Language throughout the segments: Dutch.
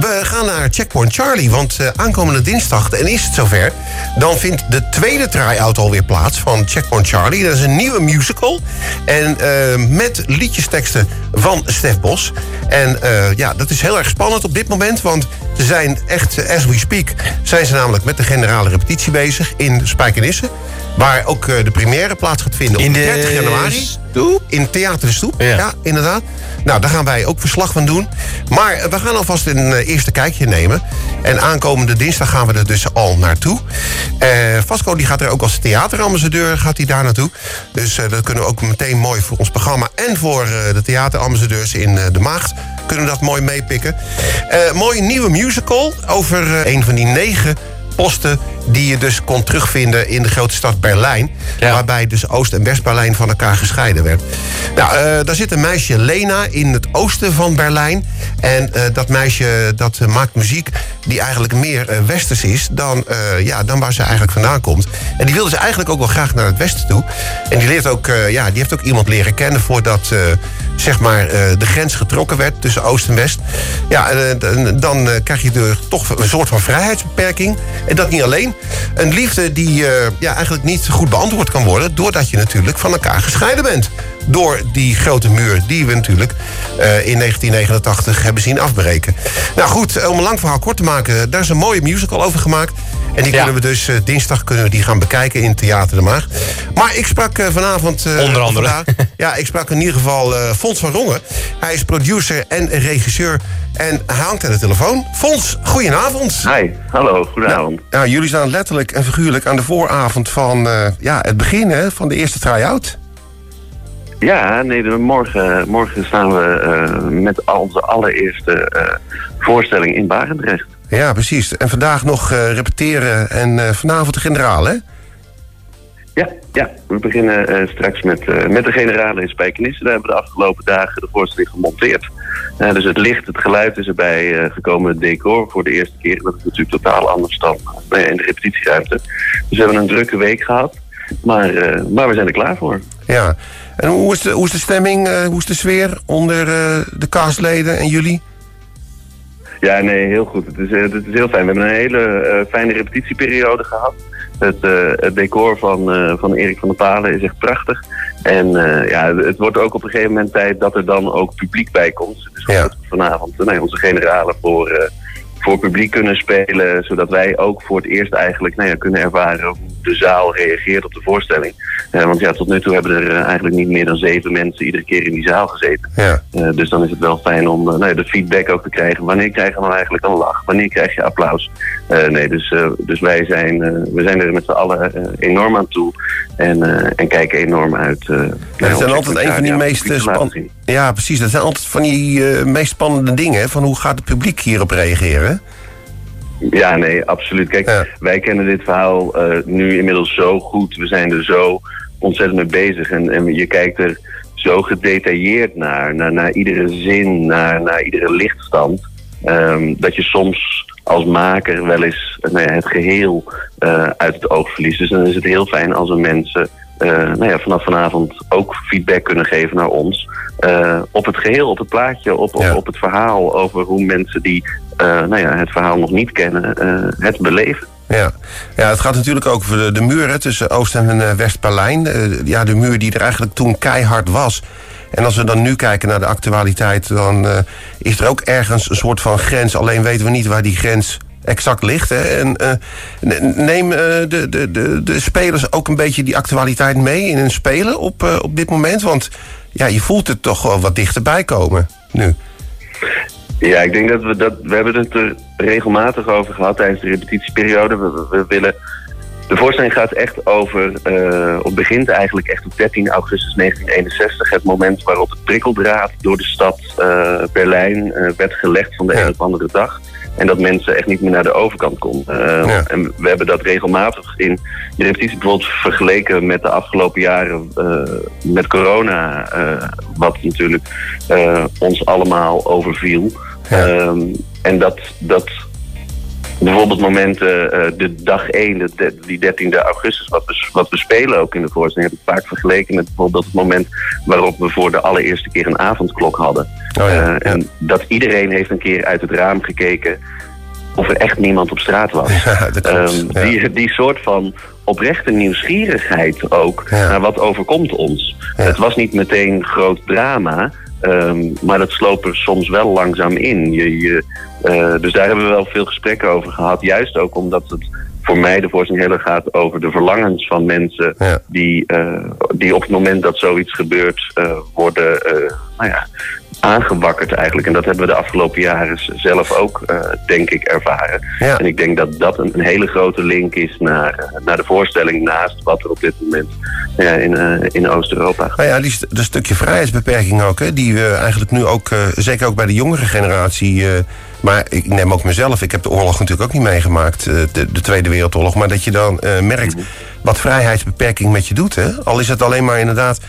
we gaan naar Checkpoint Charlie. Want uh, aankomende dinsdag, en is het zover... dan vindt de tweede try-out alweer plaats van Checkpoint Charlie. Dat is een nieuwe musical. En uh, met liedjesteksten van Stef Bos. En uh, ja, dat is heel erg spannend op dit moment. Want ze zijn echt, as we speak... zijn ze namelijk met de generale repetitie bezig in Spijkenisse. Waar ook de première plaats gaat vinden op 30 januari. Stoep? In Theater de Stoep, ja. ja. inderdaad. Nou, daar gaan wij ook verslag van doen. Maar we gaan alvast een uh, eerste kijkje nemen. En aankomende dinsdag gaan we er dus al naartoe. Uh, Vasco die gaat er ook als theaterambassadeur gaat hij daar naartoe. Dus uh, dat kunnen we ook meteen mooi voor ons programma... en voor de theaterambassadeurs in De Maagd kunnen we dat mooi meepikken. mooie nieuwe musical over een van die negen posten die je dus kon terugvinden in de grote stad Berlijn. Waarbij dus Oost- en West-Berlijn van elkaar gescheiden werd. Nou, uh, daar zit een meisje Lena in het oosten van Berlijn. En uh, dat meisje dat uh, maakt muziek die eigenlijk meer westers is dan, ja, dan waar ze eigenlijk vandaan komt. En die wilde ze eigenlijk ook wel graag naar het westen toe. En die, leert ook, ja, die heeft ook iemand leren kennen voordat zeg maar, de grens getrokken werd tussen Oost en West. Ja, dan krijg je er toch een soort van vrijheidsbeperking. En dat niet alleen. Een liefde die uh, ja, eigenlijk niet goed beantwoord kan worden... doordat je natuurlijk van elkaar gescheiden bent. Door die grote muur die we natuurlijk uh, in 1989 hebben zien afbreken. Nou goed, om een lang verhaal kort te maken... daar is een mooie musical over gemaakt. En die ja. kunnen we dus uh, dinsdag kunnen we die gaan bekijken in Theater de Maag. Maar ik sprak vanavond... Onder andere. Vandaag, ja, ik sprak in ieder geval Fons van Rongen. Hij is producer en regisseur en hij hangt aan de telefoon. Fons, goedenavond. Hi, hallo, goedenavond. Nou, jullie staan letterlijk en figuurlijk aan de vooravond van uh, ja, het begin hè, van de eerste try-out. Ja, nee, morgen, morgen staan we uh, met onze allereerste uh, voorstelling in Barendrecht. Ja, precies. En vandaag nog repeteren en vanavond de generaal, hè? Ja, ja, we beginnen straks met, met de generale in Spijkenisse. Daar hebben we de afgelopen dagen de voorstelling gemonteerd. Dus het licht, het geluid is erbij gekomen, het decor voor de eerste keer. Dat is natuurlijk totaal anders dan in de repetitieruimte. Dus we hebben een drukke week gehad. Maar, maar we zijn er klaar voor. Ja, en hoe is de, hoe is de stemming, hoe is de sfeer onder de castleden en jullie? Ja, nee, heel goed. Het is, het is heel fijn. We hebben een hele fijne repetitieperiode gehad. Het, het, decor van, van Erik van der Palen is echt prachtig. En uh, ja, het wordt ook op een gegeven moment tijd dat er dan ook publiek bij komt. Dus ja. vanavond nee, onze generalen voor, voor publiek kunnen spelen. Zodat wij ook voor het eerst eigenlijk nou ja, kunnen ervaren hoe de zaal reageert op de voorstelling. Uh, want ja, tot nu toe hebben er uh, eigenlijk niet meer dan zeven mensen iedere keer in die zaal gezeten. Ja. Uh, dus dan is het wel fijn om nou ja, de feedback ook te krijgen. Wanneer krijg je nou eigenlijk een lach? Wanneer krijg je applaus? nee, dus, dus wij zijn, we zijn er met z'n allen enorm aan toe. En, en kijken enorm uit. Dat zijn altijd een van die meest spannende... Ja, precies. Dat zijn altijd van die meest spannende dingen. Van hoe gaat het publiek hierop reageren? Ja, nee, absoluut. Kijk, ja. wij kennen dit verhaal uh, nu inmiddels zo goed. We zijn er zo ontzettend mee bezig. En, en je kijkt er zo gedetailleerd naar. Naar, naar iedere zin, naar, naar iedere lichtstand. Um, dat je soms als maker wel eens nou ja, het geheel uh, uit het oog verliest. Dus dan is het heel fijn als er mensen nou ja, vanaf vanavond ook feedback kunnen geven naar ons. Uh, op het geheel, op het plaatje, op, op, Ja. op het verhaal over hoe mensen die uh, nou ja, het verhaal nog niet kennen, het beleven. Ja. ja, het gaat natuurlijk ook over de, de muur hè, tussen Oost- en uh, West-Berlijn. Uh, ja, de muur die er eigenlijk toen keihard was. En als we dan nu kijken naar de actualiteit... dan uh, is er ook ergens een soort van grens. Alleen weten we niet waar die grens exact ligt. Hè. En, neem de, de, de, de spelers ook een beetje die actualiteit mee in hun spelen op, op dit moment. Want ja, je voelt het toch wel wat dichterbij komen nu. Ja, ik denk dat we dat. We hebben het er regelmatig over gehad tijdens de repetitieperiode. We, willen. De voorstelling gaat echt over. Of begint eigenlijk echt op 13 augustus 1961. Het moment waarop het prikkeldraad door de stad Berlijn werd gelegd van de ja. een op andere dag. En dat mensen echt niet meer naar de overkant konden. Uh, ja. En we hebben dat regelmatig in de repetitie bijvoorbeeld vergeleken met de afgelopen jaren uh, met corona. Uh, wat natuurlijk ons allemaal overviel. Ja. Um, en dat, dat bijvoorbeeld momenten, de dag 1, de, die 13 augustus, wat we, wat we spelen ook in de voorstelling, heb ik vaak vergeleken met bijvoorbeeld het moment waarop we voor de allereerste keer een avondklok hadden. Oh ja, En dat iedereen heeft een keer uit het raam gekeken of er echt niemand op straat was. Ja, um, die, die soort van oprechte nieuwsgierigheid ook naar wat overkomt ons. Het was niet meteen groot drama, ehm, maar dat sloop er soms wel langzaam in. Je, je, uh, dus daar hebben we wel veel gesprekken over gehad. Juist ook omdat het voor mij de voorstelling heel erg gaat over de verlangens van mensen die, uh, die op het moment dat zoiets gebeurt uh, worden nou ja, aangewakkerd eigenlijk. En dat hebben we de afgelopen jaren zelf ook, uh, denk ik, ervaren. En ik denk dat dat een, een, hele grote link is naar, uh, naar de voorstelling naast wat er op dit moment ja, in, uh, in Oost-Europa gaat. Nou ja, die, dat stukje vrijheidsbeperking ook, hè, die we eigenlijk nu ook, zeker ook bij de jongere generatie... maar ik neem ook mezelf, ik heb de oorlog natuurlijk ook niet meegemaakt, de, de Tweede Wereldoorlog. Maar dat je dan merkt mhm. wat vrijheidsbeperking met je doet. Hè? Al is het alleen maar inderdaad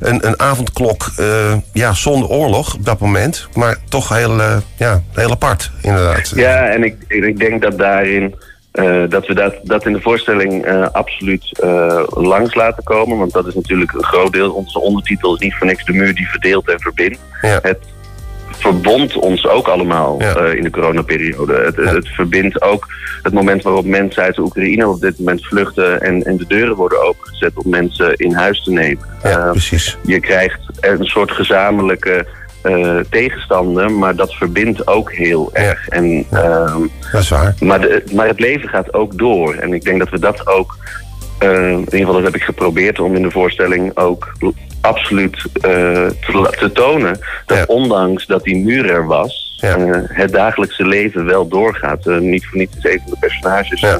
een, een avondklok uh, ja, zonder oorlog op dat moment. Maar toch heel, uh, ja, heel apart, inderdaad. Ja, en ik, ik denk dat daarin... Uh, dat we dat, dat in de voorstelling absoluut uh, langs laten komen. Want dat is natuurlijk een groot deel. Onze ondertitel is niet voor niks de muur die verdeelt en verbindt. Ja. Het verbond ons ook allemaal uh, in de coronaperiode. Het, ja. het, verbindt ook het moment waarop mensen uit de Oekraïne op dit moment vluchten en, en de deuren worden opengezet om mensen in huis te nemen. Ja, uh, precies. Je krijgt een soort gezamenlijke uh, tegenstander, maar dat verbindt ook heel erg. En, ehm, dat is waar. Maar, de, maar het leven gaat ook door. En ik denk dat we dat ook uh, in ieder geval dat heb ik geprobeerd om in de voorstelling ook absoluut uh, te, te, tonen. Dat ja. ondanks dat die muur er was, ja. uh, het dagelijkse leven wel doorgaat. Uh, niet voor niets is een van de personages ja.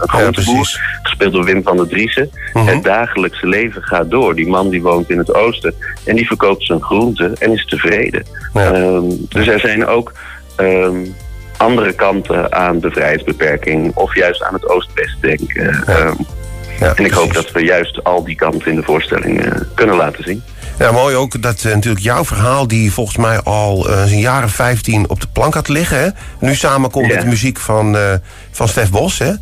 een groenteboer, gespeeld door Wim van der Driessen. -huh. Het dagelijkse leven gaat door. Die man die woont in het oosten en die verkoopt zijn groenten en is tevreden. Um, dus er zijn ook... Um, andere kanten aan de vrijheidsbeperking of juist aan het oost-west denken. Ja. Um, ja, en ik hoop dat we juist al die kanten in de voorstelling uh, kunnen laten zien. Ja, mooi ook dat uh, natuurlijk jouw verhaal, die volgens mij al uh, zijn jaren 15 op de plank had liggen, hè? nu samenkomt ja. met de muziek van, van Stef Bos. Hè?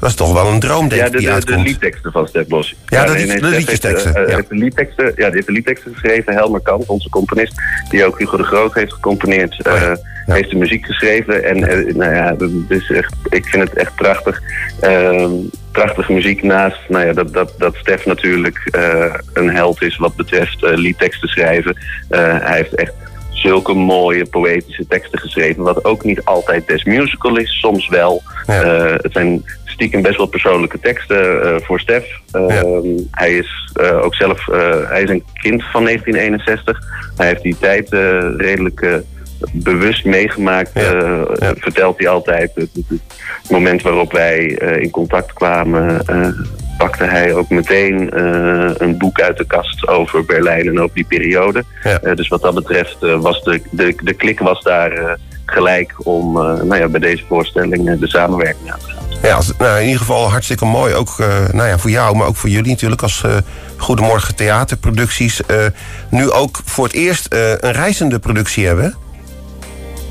Dat is toch wel een droom, denk ik, die de, uitkomt. de liedteksten van Stef Bos. Ja, ja de, nee, de liedjesteksten. Heeft, uh, ja. de liedteksten. Ja, die heeft de liedteksten geschreven. Helmer Kamp, onze componist, die ook Hugo de Groot heeft gecomponeerd, uh, oh ja. ja. heeft de muziek geschreven. En uh, nou ja, dat is echt, ik vind het echt prachtig. Ehm, prachtige muziek naast nou ja, dat, dat, dat Stef natuurlijk een held is wat betreft liedteksten schrijven. hij heeft echt zulke mooie poëtische teksten geschreven. Wat ook niet altijd des musical is, soms wel. Ja. Uh, het zijn stiekem best wel persoonlijke teksten uh, voor Stef. Uh, ja. Hij is ook zelf hij is een kind van 1961. Hij heeft die tijd redelijk bewust meegemaakt, ja. Ja. vertelt hij altijd. Het, moment waarop wij in contact kwamen pakte hij ook meteen een boek uit de kast over Berlijn en over die periode. Dus wat dat betreft was de, de, de klik was daar gelijk om nou ja, bij deze voorstelling de samenwerking aan te gaan. Ja, nou, in ieder geval hartstikke mooi. Ook nou ja, voor jou, maar ook voor jullie natuurlijk als Goedemorgen Theaterproducties. nu ook voor het eerst een reizende productie hebben.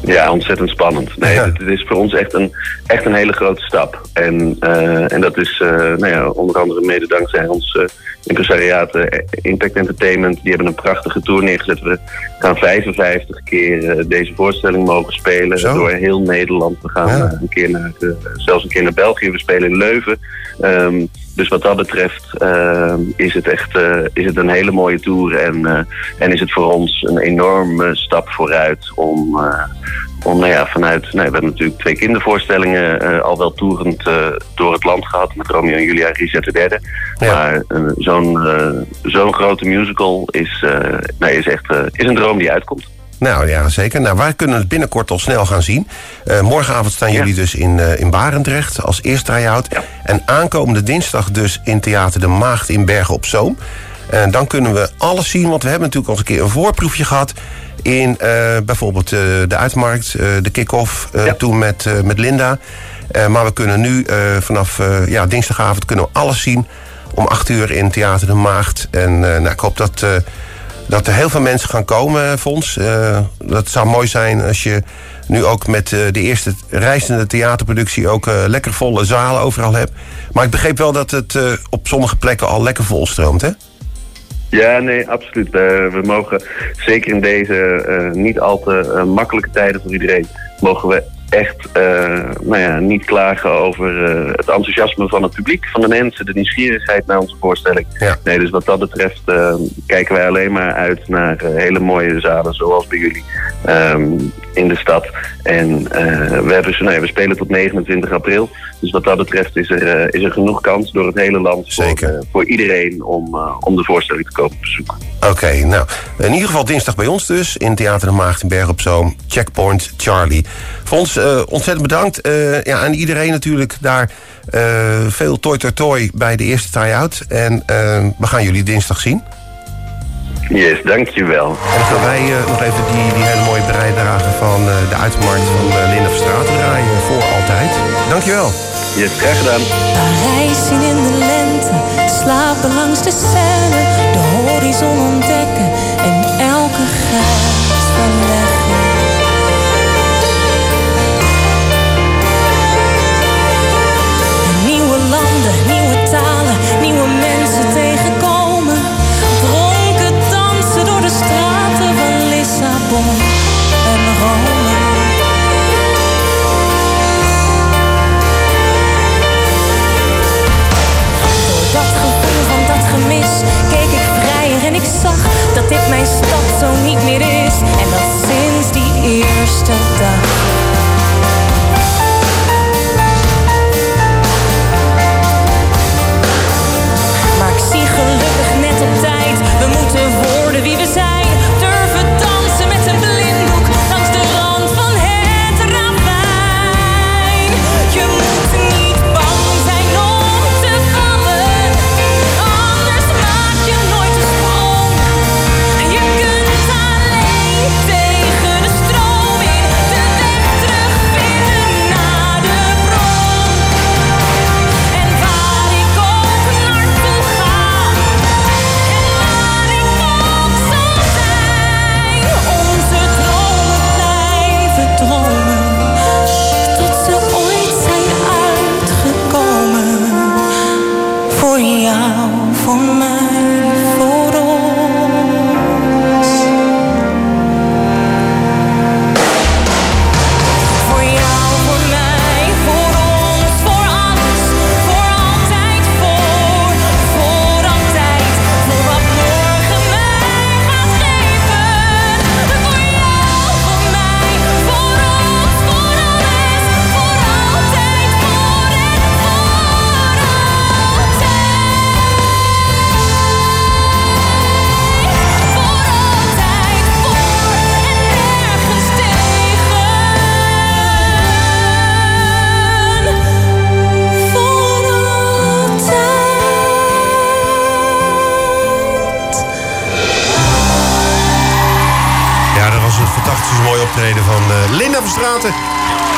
Ja, ontzettend spannend. Nee, ja. het, het, is voor ons echt een, echt een hele grote stap. En, uh, en dat is uh, nou ja, onder andere mede dankzij ons uh, impresariaat Impact Entertainment. Die hebben een prachtige tour neergezet. We gaan 55 keer deze voorstelling mogen spelen Zo. door heel Nederland. We gaan ja. een keer naar, zelfs een keer naar België. We spelen in Leuven. Um, dus wat dat betreft uh, is, het echt, uh, is het een hele mooie tour. En, uh, en is het voor ons een enorme stap vooruit om, om nou ja, vanuit... Nou, we hebben natuurlijk twee kindervoorstellingen al wel toerend door het land gehad. Met Romeo en Julia Richard III. Ja. Maar zo'n zo'n grote musical is, nee, is echt is een droom die uitkomt. Nou ja, zeker. Nou, wij kunnen het binnenkort al snel gaan zien. Uh, morgenavond staan ja. jullie dus in, uh, in Barendrecht als eerste try-out. Ja. En aankomende dinsdag dus in Theater de Maagd in Bergen op Zoom. En dan kunnen we alles zien, want we hebben natuurlijk al eens een keer een voorproefje gehad... in bijvoorbeeld de Uitmarkt, de kick-off ja. toen met, met Linda. maar we kunnen nu vanaf ja, dinsdagavond kunnen we alles zien... om acht uur in Theater de Maagd. En nou, ik hoop dat dat er heel veel mensen gaan komen, Fons. Uh, dat zou mooi zijn als je nu ook met uh, de eerste reizende theaterproductie... ook uh, lekker volle zalen overal hebt. Maar ik begreep wel dat het op sommige plekken al lekker vol stroomt, hè? Ja, nee, absoluut. we mogen zeker in deze niet al te makkelijke tijden voor iedereen... mogen we echt uh, nou ja, niet klagen over uh, het enthousiasme van het publiek, van de mensen, de nieuwsgierigheid naar onze voorstelling. Ja. Nee, dus wat dat betreft uh, kijken wij alleen maar uit naar hele mooie zalen zoals bij jullie um, in de stad. En we, hebben, nou ja, we spelen tot 29 april. Dus wat dat betreft is er, is er genoeg kans door het hele land voor, voor iedereen om, om de voorstelling te komen bezoeken. Oké, nou in ieder geval dinsdag bij ons dus in Theater de Maagdenberg op Zoom. Checkpoint Charlie. Fons, uh, ontzettend bedankt. Uh, ja, aan iedereen natuurlijk daar uh, veel toi toi toi bij de eerste try-out. En we gaan jullie dinsdag zien. Yes, dankjewel. En dan gaan wij nog even die, die hele mooie bijdrage van de uitmarkt van Linda Verstraat draaien voor altijd. Dankjewel. Yes, graag gedaan. Parijs zien in de lente, langs de scène, de horizon ontdekken en elke grens verleggen.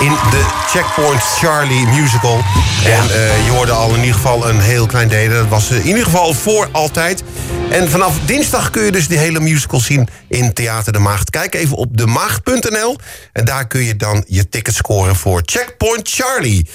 In de Checkpoint Charlie musical. En uh, je hoorde al in ieder geval een heel klein deel. Dat was in ieder geval voor altijd. En vanaf dinsdag kun je dus die hele musical zien in Theater de Maagd. Kijk even op demaagd.nl en daar kun je dan je ticket scoren voor Checkpoint Charlie.